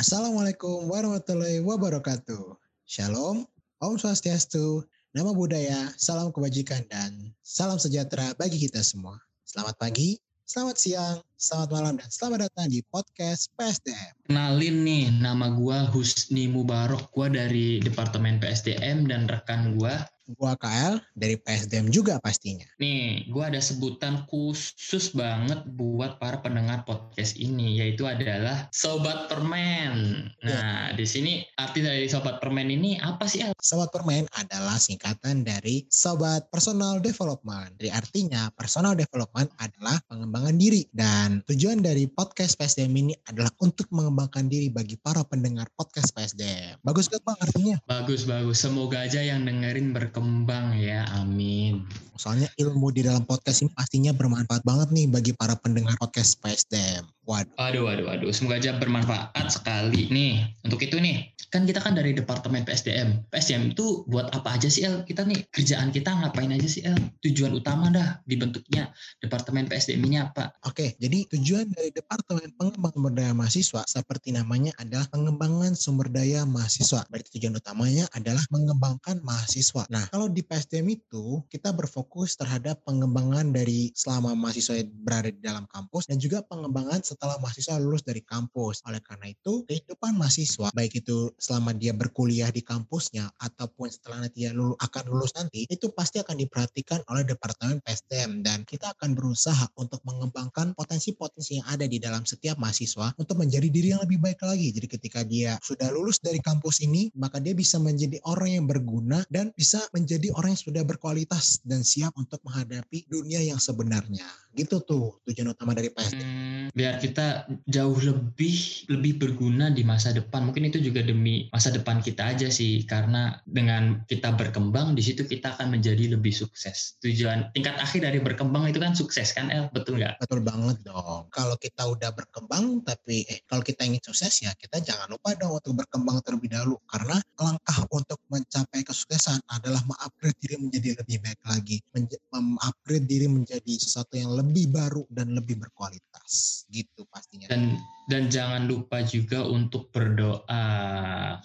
Assalamualaikum warahmatullahi wabarakatuh. Shalom, Om Swastiastu, Nama Budaya, Salam Kebajikan, dan Salam Sejahtera bagi kita semua. Selamat pagi, selamat siang, selamat malam, dan selamat datang di podcast PSDM. Kenalin nih, nama gua Husni Mubarok. Gua dari Departemen PSDM dan rekan gua Gua KL dari PSDM juga pastinya. Nih, gua ada sebutan khusus banget buat para pendengar podcast ini, yaitu adalah Sobat Permen. Nah, di sini arti dari Sobat Permen ini apa sih? Sobat Permen adalah singkatan dari Sobat Personal Development. Jadi artinya personal development adalah pengembangan diri. Dan tujuan dari podcast PSDM ini adalah untuk mengembangkan diri bagi para pendengar podcast PSDM. Bagus gak bang artinya? Bagus, bagus. Semoga aja yang dengerin berkembang ya, amin. Soalnya ilmu di dalam podcast ini pastinya bermanfaat banget nih bagi para pendengar podcast PSDM. Waduh. Waduh, waduh, waduh. Semoga aja bermanfaat sekali. Nih, untuk itu nih, kan kita kan dari Departemen PSDM. PSDM itu buat apa aja sih, El? Kita nih, kerjaan kita ngapain aja sih, El? Tujuan utama dah dibentuknya Departemen PSDM ini apa? Oke, jadi tujuan dari Departemen Pengembangan Sumber Daya Mahasiswa seperti namanya adalah pengembangan sumber daya mahasiswa. Berarti tujuan utamanya adalah mengembangkan mahasiswa. Nah, kalau di PSDM itu kita berfokus terhadap pengembangan dari selama mahasiswa berada di dalam kampus dan juga pengembangan setelah mahasiswa lulus dari kampus. Oleh karena itu, kehidupan mahasiswa baik itu selama dia berkuliah di kampusnya ataupun setelah nanti dia lulu, akan lulus nanti itu pasti akan diperhatikan oleh Departemen PSDM dan kita akan berusaha untuk mengembangkan potensi-potensi yang ada di dalam setiap mahasiswa untuk menjadi diri yang lebih baik lagi. Jadi ketika dia sudah lulus dari kampus ini, maka dia bisa menjadi orang yang berguna dan bisa menjadi orang yang sudah berkualitas dan siap untuk menghadapi dunia yang sebenarnya. Gitu tuh tujuan utama dari PSDM. Hmm, biar kita jauh lebih lebih berguna di masa depan. Mungkin itu juga demi masa depan kita aja sih, karena dengan kita berkembang di situ kita akan menjadi lebih sukses. Tujuan tingkat akhir dari berkembang itu kan sukses kan, El? Betul nggak? Betul banget dong. Kalau kita udah berkembang, tapi eh kalau kita ingin sukses ya kita jangan lupa dong untuk berkembang terlebih dahulu. Karena langkah untuk mencapai kesuksesan adalah mengupgrade diri menjadi lebih baik lagi, mengupgrade diri menjadi sesuatu yang lebih baru dan lebih berkualitas. Gitu pastinya. Dan dan jangan lupa juga untuk berdoa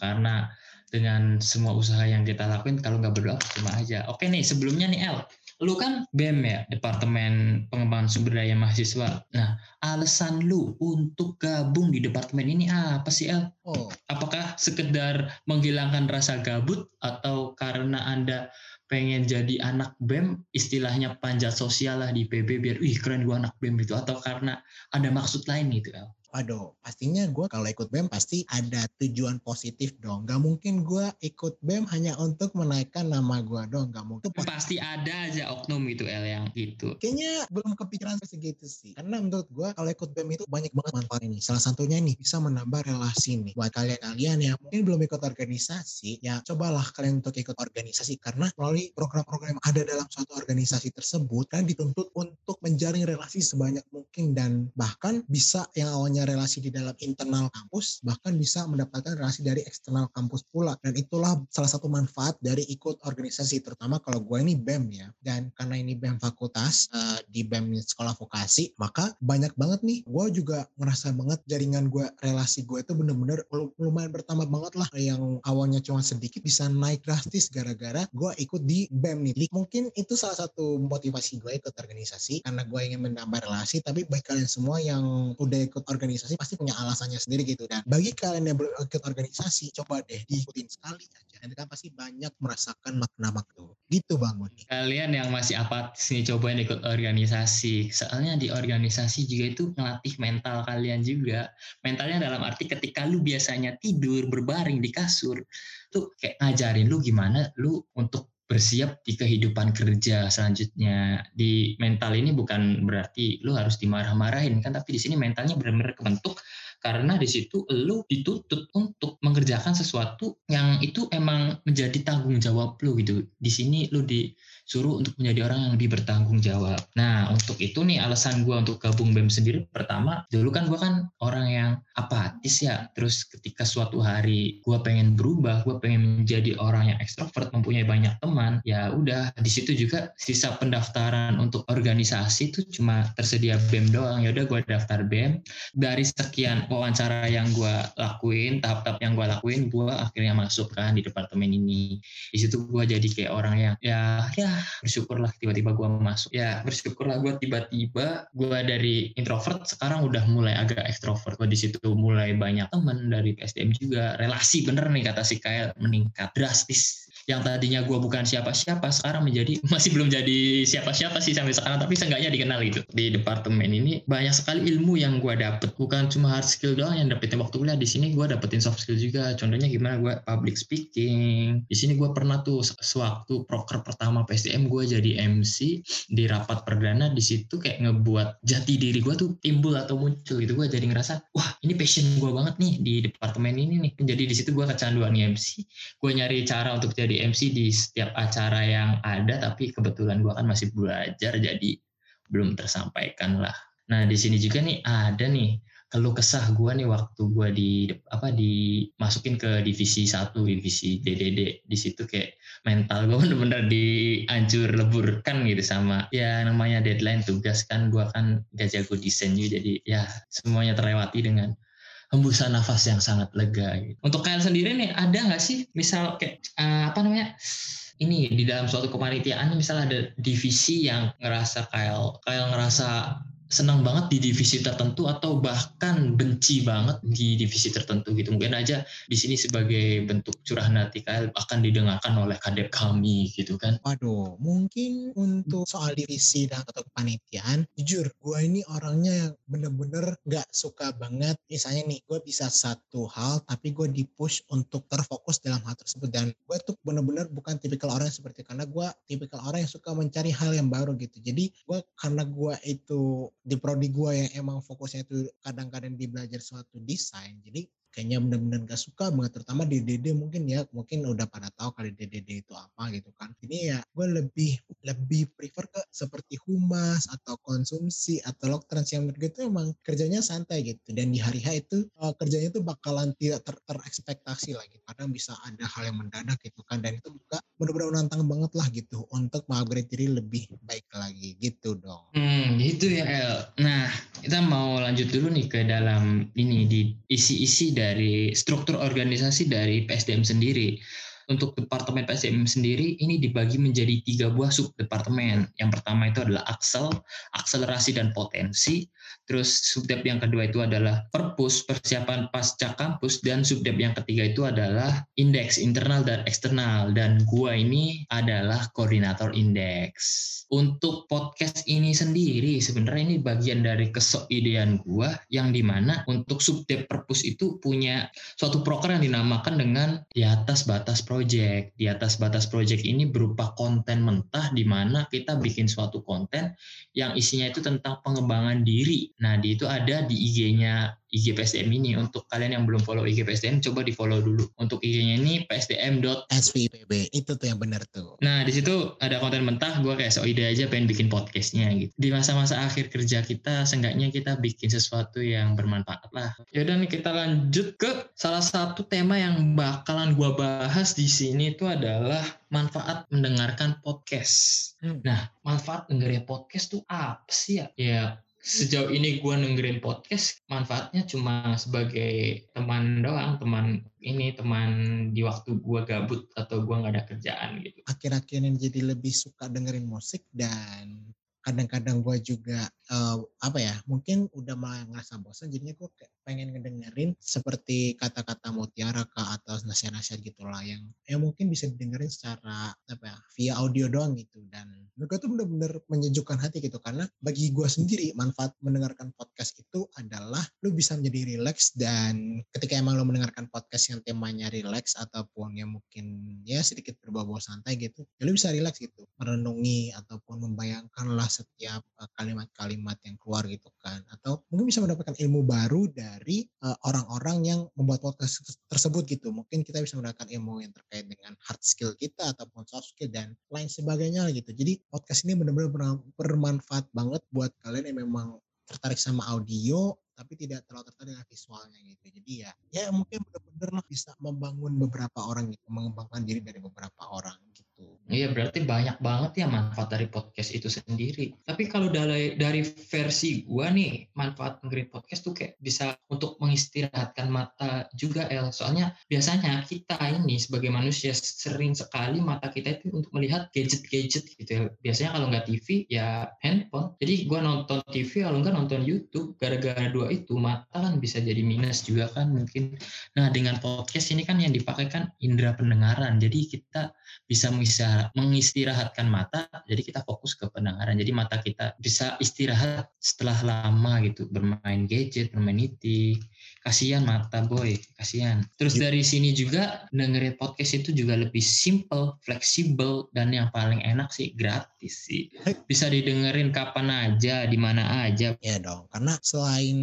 karena dengan semua usaha yang kita lakuin kalau nggak berdoa cuma aja. Oke nih sebelumnya nih El, lu kan BEM ya Departemen Pengembangan Sumber Daya Mahasiswa. Nah alasan lu untuk gabung di departemen ini apa sih El? Oh, Apakah sekedar menghilangkan rasa gabut atau karena anda pengen jadi anak BEM istilahnya panjat sosial lah di PB biar wih keren gua anak BEM gitu atau karena ada maksud lain gitu El? Waduh, pastinya gue kalau ikut BEM pasti ada tujuan positif dong. Gak mungkin gue ikut BEM hanya untuk menaikkan nama gue dong. Gak mungkin. Itu Pasti ada aja oknum itu El yang gitu. Kayaknya belum kepikiran segitu sih. Karena menurut gue kalau ikut BEM itu banyak banget manfaat ini. Salah satunya nih bisa menambah relasi nih. Buat kalian-kalian yang mungkin belum ikut organisasi, ya cobalah kalian untuk ikut organisasi. Karena melalui program-program yang ada dalam suatu organisasi tersebut, kalian dituntut untuk menjalin relasi sebanyak mungkin dan bahkan bisa yang awalnya relasi di dalam internal kampus, bahkan bisa mendapatkan relasi dari eksternal kampus pula. Dan itulah salah satu manfaat dari ikut organisasi, terutama kalau gue ini BEM ya. Dan karena ini BEM fakultas, uh, di BEM sekolah vokasi, maka banyak banget nih, gue juga ngerasa banget jaringan gue, relasi gue itu bener-bener lumayan bertambah banget lah. Yang awalnya cuma sedikit bisa naik drastis gara-gara gue ikut di BEM nih. Mungkin itu salah satu motivasi gue ikut organisasi, karena gue ingin menambah relasi, tapi bagi kalian semua yang udah ikut organisasi, organisasi pasti punya alasannya sendiri gitu dan bagi kalian yang berikut organisasi coba deh diikutin sekali aja nanti kan pasti banyak merasakan makna-makna gitu bang Kalian yang masih apatis nih cobain ikut organisasi. Soalnya di organisasi juga itu ngelatih mental kalian juga. Mentalnya dalam arti ketika lu biasanya tidur berbaring di kasur, tuh kayak ngajarin lu gimana lu untuk bersiap di kehidupan kerja selanjutnya. Di mental ini bukan berarti lu harus dimarah-marahin kan tapi di sini mentalnya benar-benar kebentuk karena di situ lu dituntut untuk mengerjakan sesuatu yang itu emang menjadi tanggung jawab lu gitu. Di sini lu di suruh untuk menjadi orang yang lebih bertanggung jawab. Nah, untuk itu nih alasan gue untuk gabung BEM sendiri pertama, dulu kan gue kan orang yang apatis ya. Terus ketika suatu hari gue pengen berubah, gue pengen menjadi orang yang ekstrovert, mempunyai banyak teman, ya udah di situ juga sisa pendaftaran untuk organisasi itu cuma tersedia BEM doang. Ya udah gue daftar BEM. Dari sekian wawancara yang gue lakuin, tahap-tahap yang gue lakuin, gue akhirnya masuk kan di departemen ini. Di situ gue jadi kayak orang yang ya ya bersyukurlah tiba-tiba gue masuk. Ya bersyukurlah gue tiba-tiba gue dari introvert sekarang udah mulai agak ekstrovert. Gue di situ mulai banyak temen dari PSDM juga. Relasi bener nih kata si Kyle meningkat drastis yang tadinya gue bukan siapa-siapa sekarang menjadi masih belum jadi siapa-siapa sih sampai sekarang tapi seenggaknya dikenal gitu. Di departemen ini banyak sekali ilmu yang gue dapet. Bukan cuma hard skill doang yang dapetin waktu kuliah. Di sini gue dapetin soft skill juga. Contohnya gimana gue public speaking. Di sini gue pernah tuh sewaktu proker pertama PSDM gue jadi MC di rapat perdana. Di situ kayak ngebuat jati diri gue tuh timbul atau muncul gitu. Gue jadi ngerasa wah ini passion gue banget nih di departemen ini nih. Jadi di situ gue kecanduan MC gue nyari cara untuk jadi jadi MC di setiap acara yang ada tapi kebetulan gue kan masih belajar jadi belum tersampaikan lah. Nah di sini juga nih ada nih keluh kesah gue nih waktu gue di apa dimasukin ke divisi satu divisi DDD di situ kayak mental gue bener-bener dihancur leburkan gitu sama ya namanya deadline tugas kan. Gue kan gak jago desain jadi ya semuanya terlewati dengan hembusan nafas yang sangat lega. Gitu. Untuk kalian sendiri nih, ada nggak sih misal kayak uh, apa namanya? Ini di dalam suatu kepanitiaan misal ada divisi yang ngerasa kayak kayak ngerasa senang banget di divisi tertentu atau bahkan benci banget di divisi tertentu gitu. Mungkin aja di sini sebagai bentuk curahan hati kalian akan didengarkan oleh kadep kami gitu kan. Waduh mungkin untuk soal divisi dan atau kepanitiaan jujur gue ini orangnya yang bener-bener gak suka banget. Misalnya nih gue bisa satu hal tapi gue dipush untuk terfokus dalam hal tersebut. Dan gue tuh bener-bener bukan tipikal orang seperti karena gue tipikal orang yang suka mencari hal yang baru gitu. Jadi gue karena gue itu di prodi gue yang emang fokusnya itu kadang-kadang di belajar suatu desain jadi kayaknya benar-benar gak suka banget terutama di DD mungkin ya mungkin udah pada tahu kali DDD itu apa gitu kan. Ini ya gue lebih lebih prefer ke seperti humas atau konsumsi atau log trans yang menurut itu emang kerjanya santai gitu. Dan di hari H itu uh, kerjanya itu bakalan tidak ter terekspektasi lagi. Gitu. kadang bisa ada hal yang mendadak gitu kan dan itu juga benar-benar menantang banget lah gitu untuk mengupgrade diri lebih baik lagi gitu dong. Hmm gitu ya El. Nah kita mau lanjut dulu nih ke dalam ini di isi-isi dari dari struktur organisasi dari PSDM sendiri. Untuk departemen PSDM sendiri ini dibagi menjadi tiga buah sub departemen. Yang pertama itu adalah aksel, akselerasi dan potensi. Terus subdep yang kedua itu adalah perpus, persiapan pasca kampus. Dan subdep yang ketiga itu adalah indeks internal dan eksternal. Dan gua ini adalah koordinator indeks. Untuk podcast ini sendiri sebenarnya ini bagian dari kesoidean gua yang di mana untuk subdep perpus itu punya suatu proker yang dinamakan dengan di atas batas project. Di atas batas project ini berupa konten mentah di mana kita bikin suatu konten yang isinya itu tentang pengembangan diri Nah, di itu ada di IG-nya IG PSDM ini. Untuk kalian yang belum follow IG PSDM coba di follow dulu. Untuk IG-nya ini psdm.svpb itu tuh yang benar tuh. Nah di situ ada konten mentah. Gue kayak so ide aja pengen bikin podcastnya gitu. Di masa-masa akhir kerja kita seenggaknya kita bikin sesuatu yang bermanfaat lah. Yaudah nih kita lanjut ke salah satu tema yang bakalan gue bahas di sini itu adalah manfaat mendengarkan podcast. Hmm. Nah, manfaat dengerin podcast tuh apa sih ya? Ya, sejauh ini gue dengerin podcast manfaatnya cuma sebagai teman doang teman ini teman di waktu gue gabut atau gue nggak ada kerjaan gitu. Akhir-akhir ini jadi lebih suka dengerin musik dan kadang-kadang gue juga uh, apa ya mungkin udah mulai ngerasa bosan jadinya gue kayak pengen ngedengerin seperti kata-kata mutiara kak atau nasihat-nasihat gitulah yang yang mungkin bisa didengerin secara apa ya via audio doang gitu. Dan gue tuh bener-bener menyejukkan hati gitu. Karena bagi gue sendiri manfaat mendengarkan podcast itu adalah lu bisa menjadi relax dan ketika emang lu mendengarkan podcast yang temanya relax ataupun yang mungkin ya sedikit berbau-bau santai gitu ya lu bisa relax gitu. Merenungi ataupun membayangkan lah setiap eh, kalimat-kalimat yang keluar gitu kan. Atau mungkin bisa mendapatkan ilmu baru dan dari uh, orang-orang yang membuat podcast tersebut gitu. Mungkin kita bisa mendapatkan ilmu yang terkait dengan hard skill kita ataupun soft skill dan lain sebagainya gitu. Jadi podcast ini benar-benar bermanfaat banget buat kalian yang memang tertarik sama audio tapi tidak terlalu tertarik dengan visualnya gitu. Jadi ya ya mungkin benar-benar bisa membangun beberapa orang gitu, mengembangkan diri dari beberapa orang gitu. Iya berarti banyak banget ya manfaat dari podcast itu sendiri. Tapi kalau dari dari versi gua nih manfaat mengerit podcast tuh kayak bisa untuk mengistirahatkan mata juga El. Soalnya biasanya kita ini sebagai manusia sering sekali mata kita itu untuk melihat gadget-gadget gitu ya. Biasanya kalau nggak TV ya handphone. Jadi gua nonton TV kalau nggak nonton YouTube gara-gara dua itu mata kan bisa jadi minus juga kan mungkin. Nah dengan podcast ini kan yang dipakai kan indera pendengaran. Jadi kita bisa mengistirahatkan mata, jadi kita fokus ke pendengaran. Jadi mata kita bisa istirahat setelah lama gitu bermain gadget, bermain IT, kasihan mata boy kasihan. Terus iya. dari sini juga dengerin podcast itu juga lebih simple fleksibel dan yang paling enak sih gratis sih. Bisa didengerin kapan aja di mana aja. Ya dong karena selain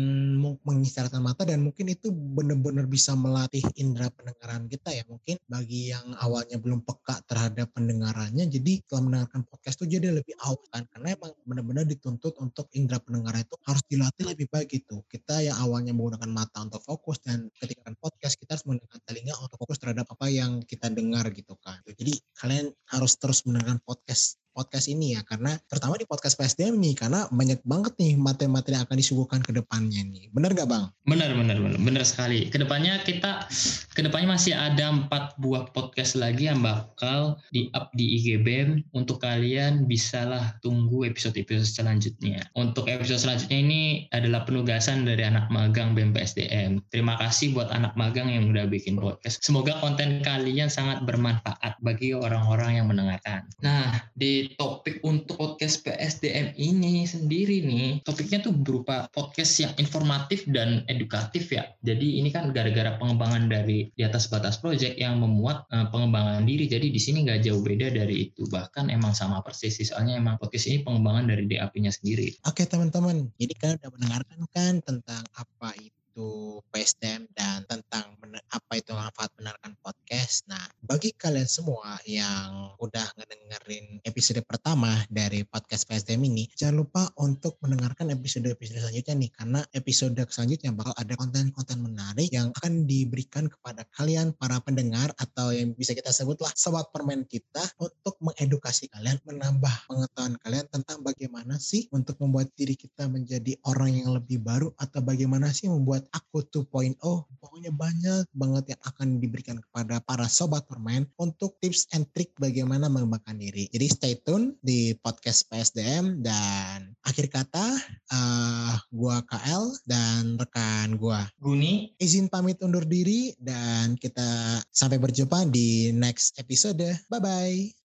mengistirahatkan mata dan mungkin itu benar-benar bisa melatih indera pendengaran kita ya mungkin bagi yang awalnya belum peka terhadap pendengarannya jadi setelah mendengarkan podcast itu jadi lebih out kan karena emang benar-benar dituntut untuk indera pendengaran itu harus dilatih lebih baik gitu kita yang awalnya menggunakan mata untuk fokus dan ketika podcast kita harus menggunakan telinga untuk fokus terhadap apa yang kita dengar gitu kan. Jadi kalian harus terus mendengarkan podcast podcast ini ya karena terutama di podcast PSDM nih karena banyak banget nih materi-materi yang akan disuguhkan ke depannya nih. Benar gak Bang? Benar, benar, benar. Benar sekali. Ke depannya kita ke depannya masih ada empat buah podcast lagi yang bakal di-up di IGBM untuk kalian bisalah tunggu episode-episode selanjutnya. Untuk episode selanjutnya ini adalah penugasan dari anak magang BEM PSDM. Terima kasih buat anak magang yang udah bikin podcast. Semoga konten kalian sangat bermanfaat bagi orang-orang yang mendengarkan. Nah, di topik untuk podcast PSDM ini sendiri nih, topiknya tuh berupa podcast yang informatif dan edukatif ya. Jadi ini kan gara-gara pengembangan dari di atas batas project yang memuat uh, pengembangan diri. Jadi di sini nggak jauh beda dari itu. Bahkan emang sama persis soalnya emang podcast ini pengembangan dari DAP-nya sendiri. Oke teman-teman, jadi kalian udah mendengarkan kan tentang apa itu PSDM dan tentang apa itu manfaat mendengarkan podcast. Nah, bagi kalian semua yang udah ngedengerin episode pertama dari podcast PSDM ini, jangan lupa untuk mendengarkan episode-episode selanjutnya nih, karena episode selanjutnya bakal ada konten-konten menarik yang akan diberikan kepada kalian para pendengar atau yang bisa kita sebutlah sobat permen kita untuk mengedukasi kalian, menambah pengetahuan kalian tentang bagaimana sih untuk membuat diri kita menjadi orang yang lebih baru atau bagaimana sih membuat buat aku 2.0 pokoknya banyak banget yang akan diberikan kepada para sobat permain untuk tips and trick bagaimana mengembangkan diri. Jadi stay tune di podcast PSDM dan akhir kata uh, gua KL dan rekan gua Guni izin pamit undur diri dan kita sampai berjumpa di next episode. Bye bye.